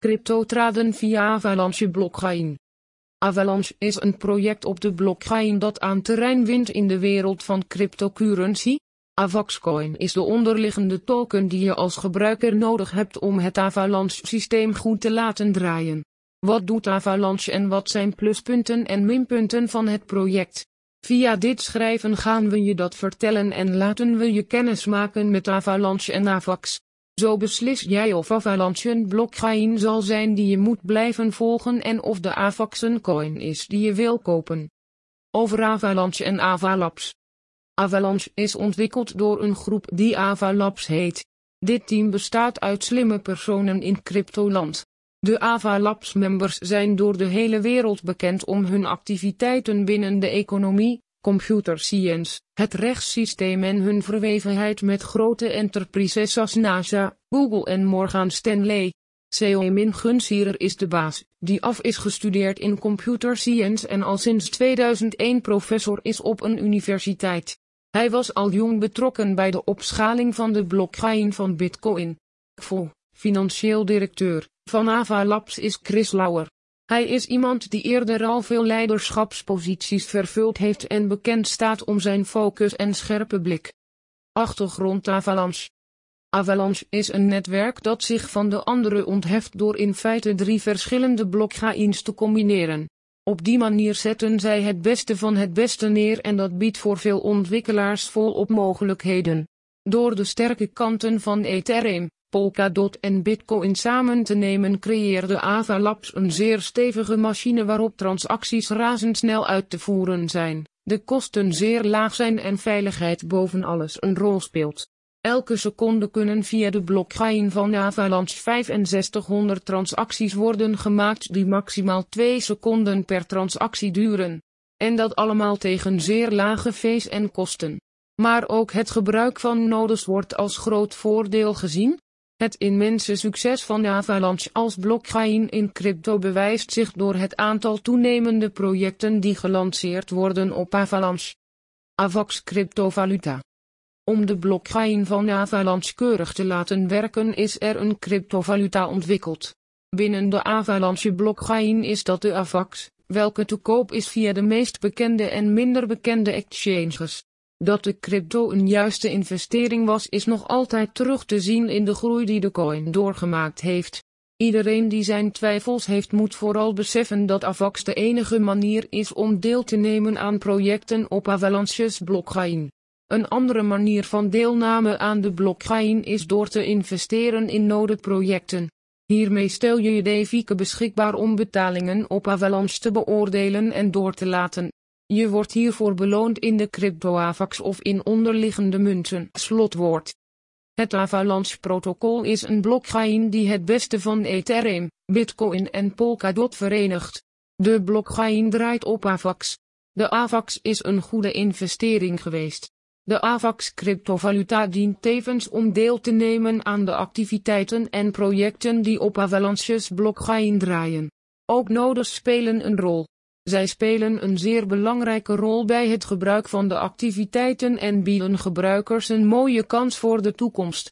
Crypto traden via Avalanche blockchain. Avalanche is een project op de blockchain dat aan terrein wint in de wereld van cryptocurrency. Avaxcoin is de onderliggende token die je als gebruiker nodig hebt om het Avalanche-systeem goed te laten draaien. Wat doet Avalanche en wat zijn pluspunten en minpunten van het project? Via dit schrijven gaan we je dat vertellen en laten we je kennis maken met Avalanche en Avax. Zo beslis jij of Avalanche een blockchain zal zijn die je moet blijven volgen en of de Avax een coin is die je wil kopen. Over Avalanche en Avalabs. Avalanche is ontwikkeld door een groep die Avalabs heet. Dit team bestaat uit slimme personen in cryptoland. De Avalabs members zijn door de hele wereld bekend om hun activiteiten binnen de economie, computer science, het rechtssysteem en hun verwevenheid met grote enterprises als NASA, Google en Morgan Stanley. CEO Min Gunsierer is de baas, die af is gestudeerd in computer science en al sinds 2001 professor is op een universiteit. Hij was al jong betrokken bij de opschaling van de blockchain van Bitcoin. Vol, financieel directeur van Ava Labs is Chris Lauer. Hij is iemand die eerder al veel leiderschapsposities vervuld heeft en bekend staat om zijn focus en scherpe blik. Achtergrond Avalanche Avalanche is een netwerk dat zich van de andere ontheft door in feite drie verschillende blockchains te combineren. Op die manier zetten zij het beste van het beste neer en dat biedt voor veel ontwikkelaars volop mogelijkheden. Door de sterke kanten van Ethereum, Polkadot en Bitcoin samen te nemen creëerde Avalabs een zeer stevige machine waarop transacties razendsnel uit te voeren zijn, de kosten zeer laag zijn en veiligheid boven alles een rol speelt. Elke seconde kunnen via de blockchain van Avalanche 6500 transacties worden gemaakt die maximaal 2 seconden per transactie duren. En dat allemaal tegen zeer lage fees en kosten. Maar ook het gebruik van nodes wordt als groot voordeel gezien. Het immense succes van Avalanche als blockchain in crypto bewijst zich door het aantal toenemende projecten die gelanceerd worden op Avalanche. Avax cryptovaluta. Om de blockchain van Avalanche keurig te laten werken is er een cryptovaluta ontwikkeld. Binnen de Avalanche blockchain is dat de AVAX, welke te koop is via de meest bekende en minder bekende exchanges. Dat de crypto een juiste investering was is nog altijd terug te zien in de groei die de coin doorgemaakt heeft. Iedereen die zijn twijfels heeft moet vooral beseffen dat AVAX de enige manier is om deel te nemen aan projecten op Avalanche's blockchain. Een andere manier van deelname aan de blockchain is door te investeren in nodeprojecten. Hiermee stel je je DeFi beschikbaar om betalingen op Avalanche te beoordelen en door te laten. Je wordt hiervoor beloond in de crypto-AVAX of in onderliggende munten. Slotwoord. Het Avalanche-protocol is een blockchain die het beste van Ethereum, Bitcoin en Polkadot verenigt. De blockchain draait op AVAX. De AVAX is een goede investering geweest. De AVAX cryptovaluta dient tevens om deel te nemen aan de activiteiten en projecten die op Avalanche's blockchain draaien. Ook nodes spelen een rol. Zij spelen een zeer belangrijke rol bij het gebruik van de activiteiten en bieden gebruikers een mooie kans voor de toekomst.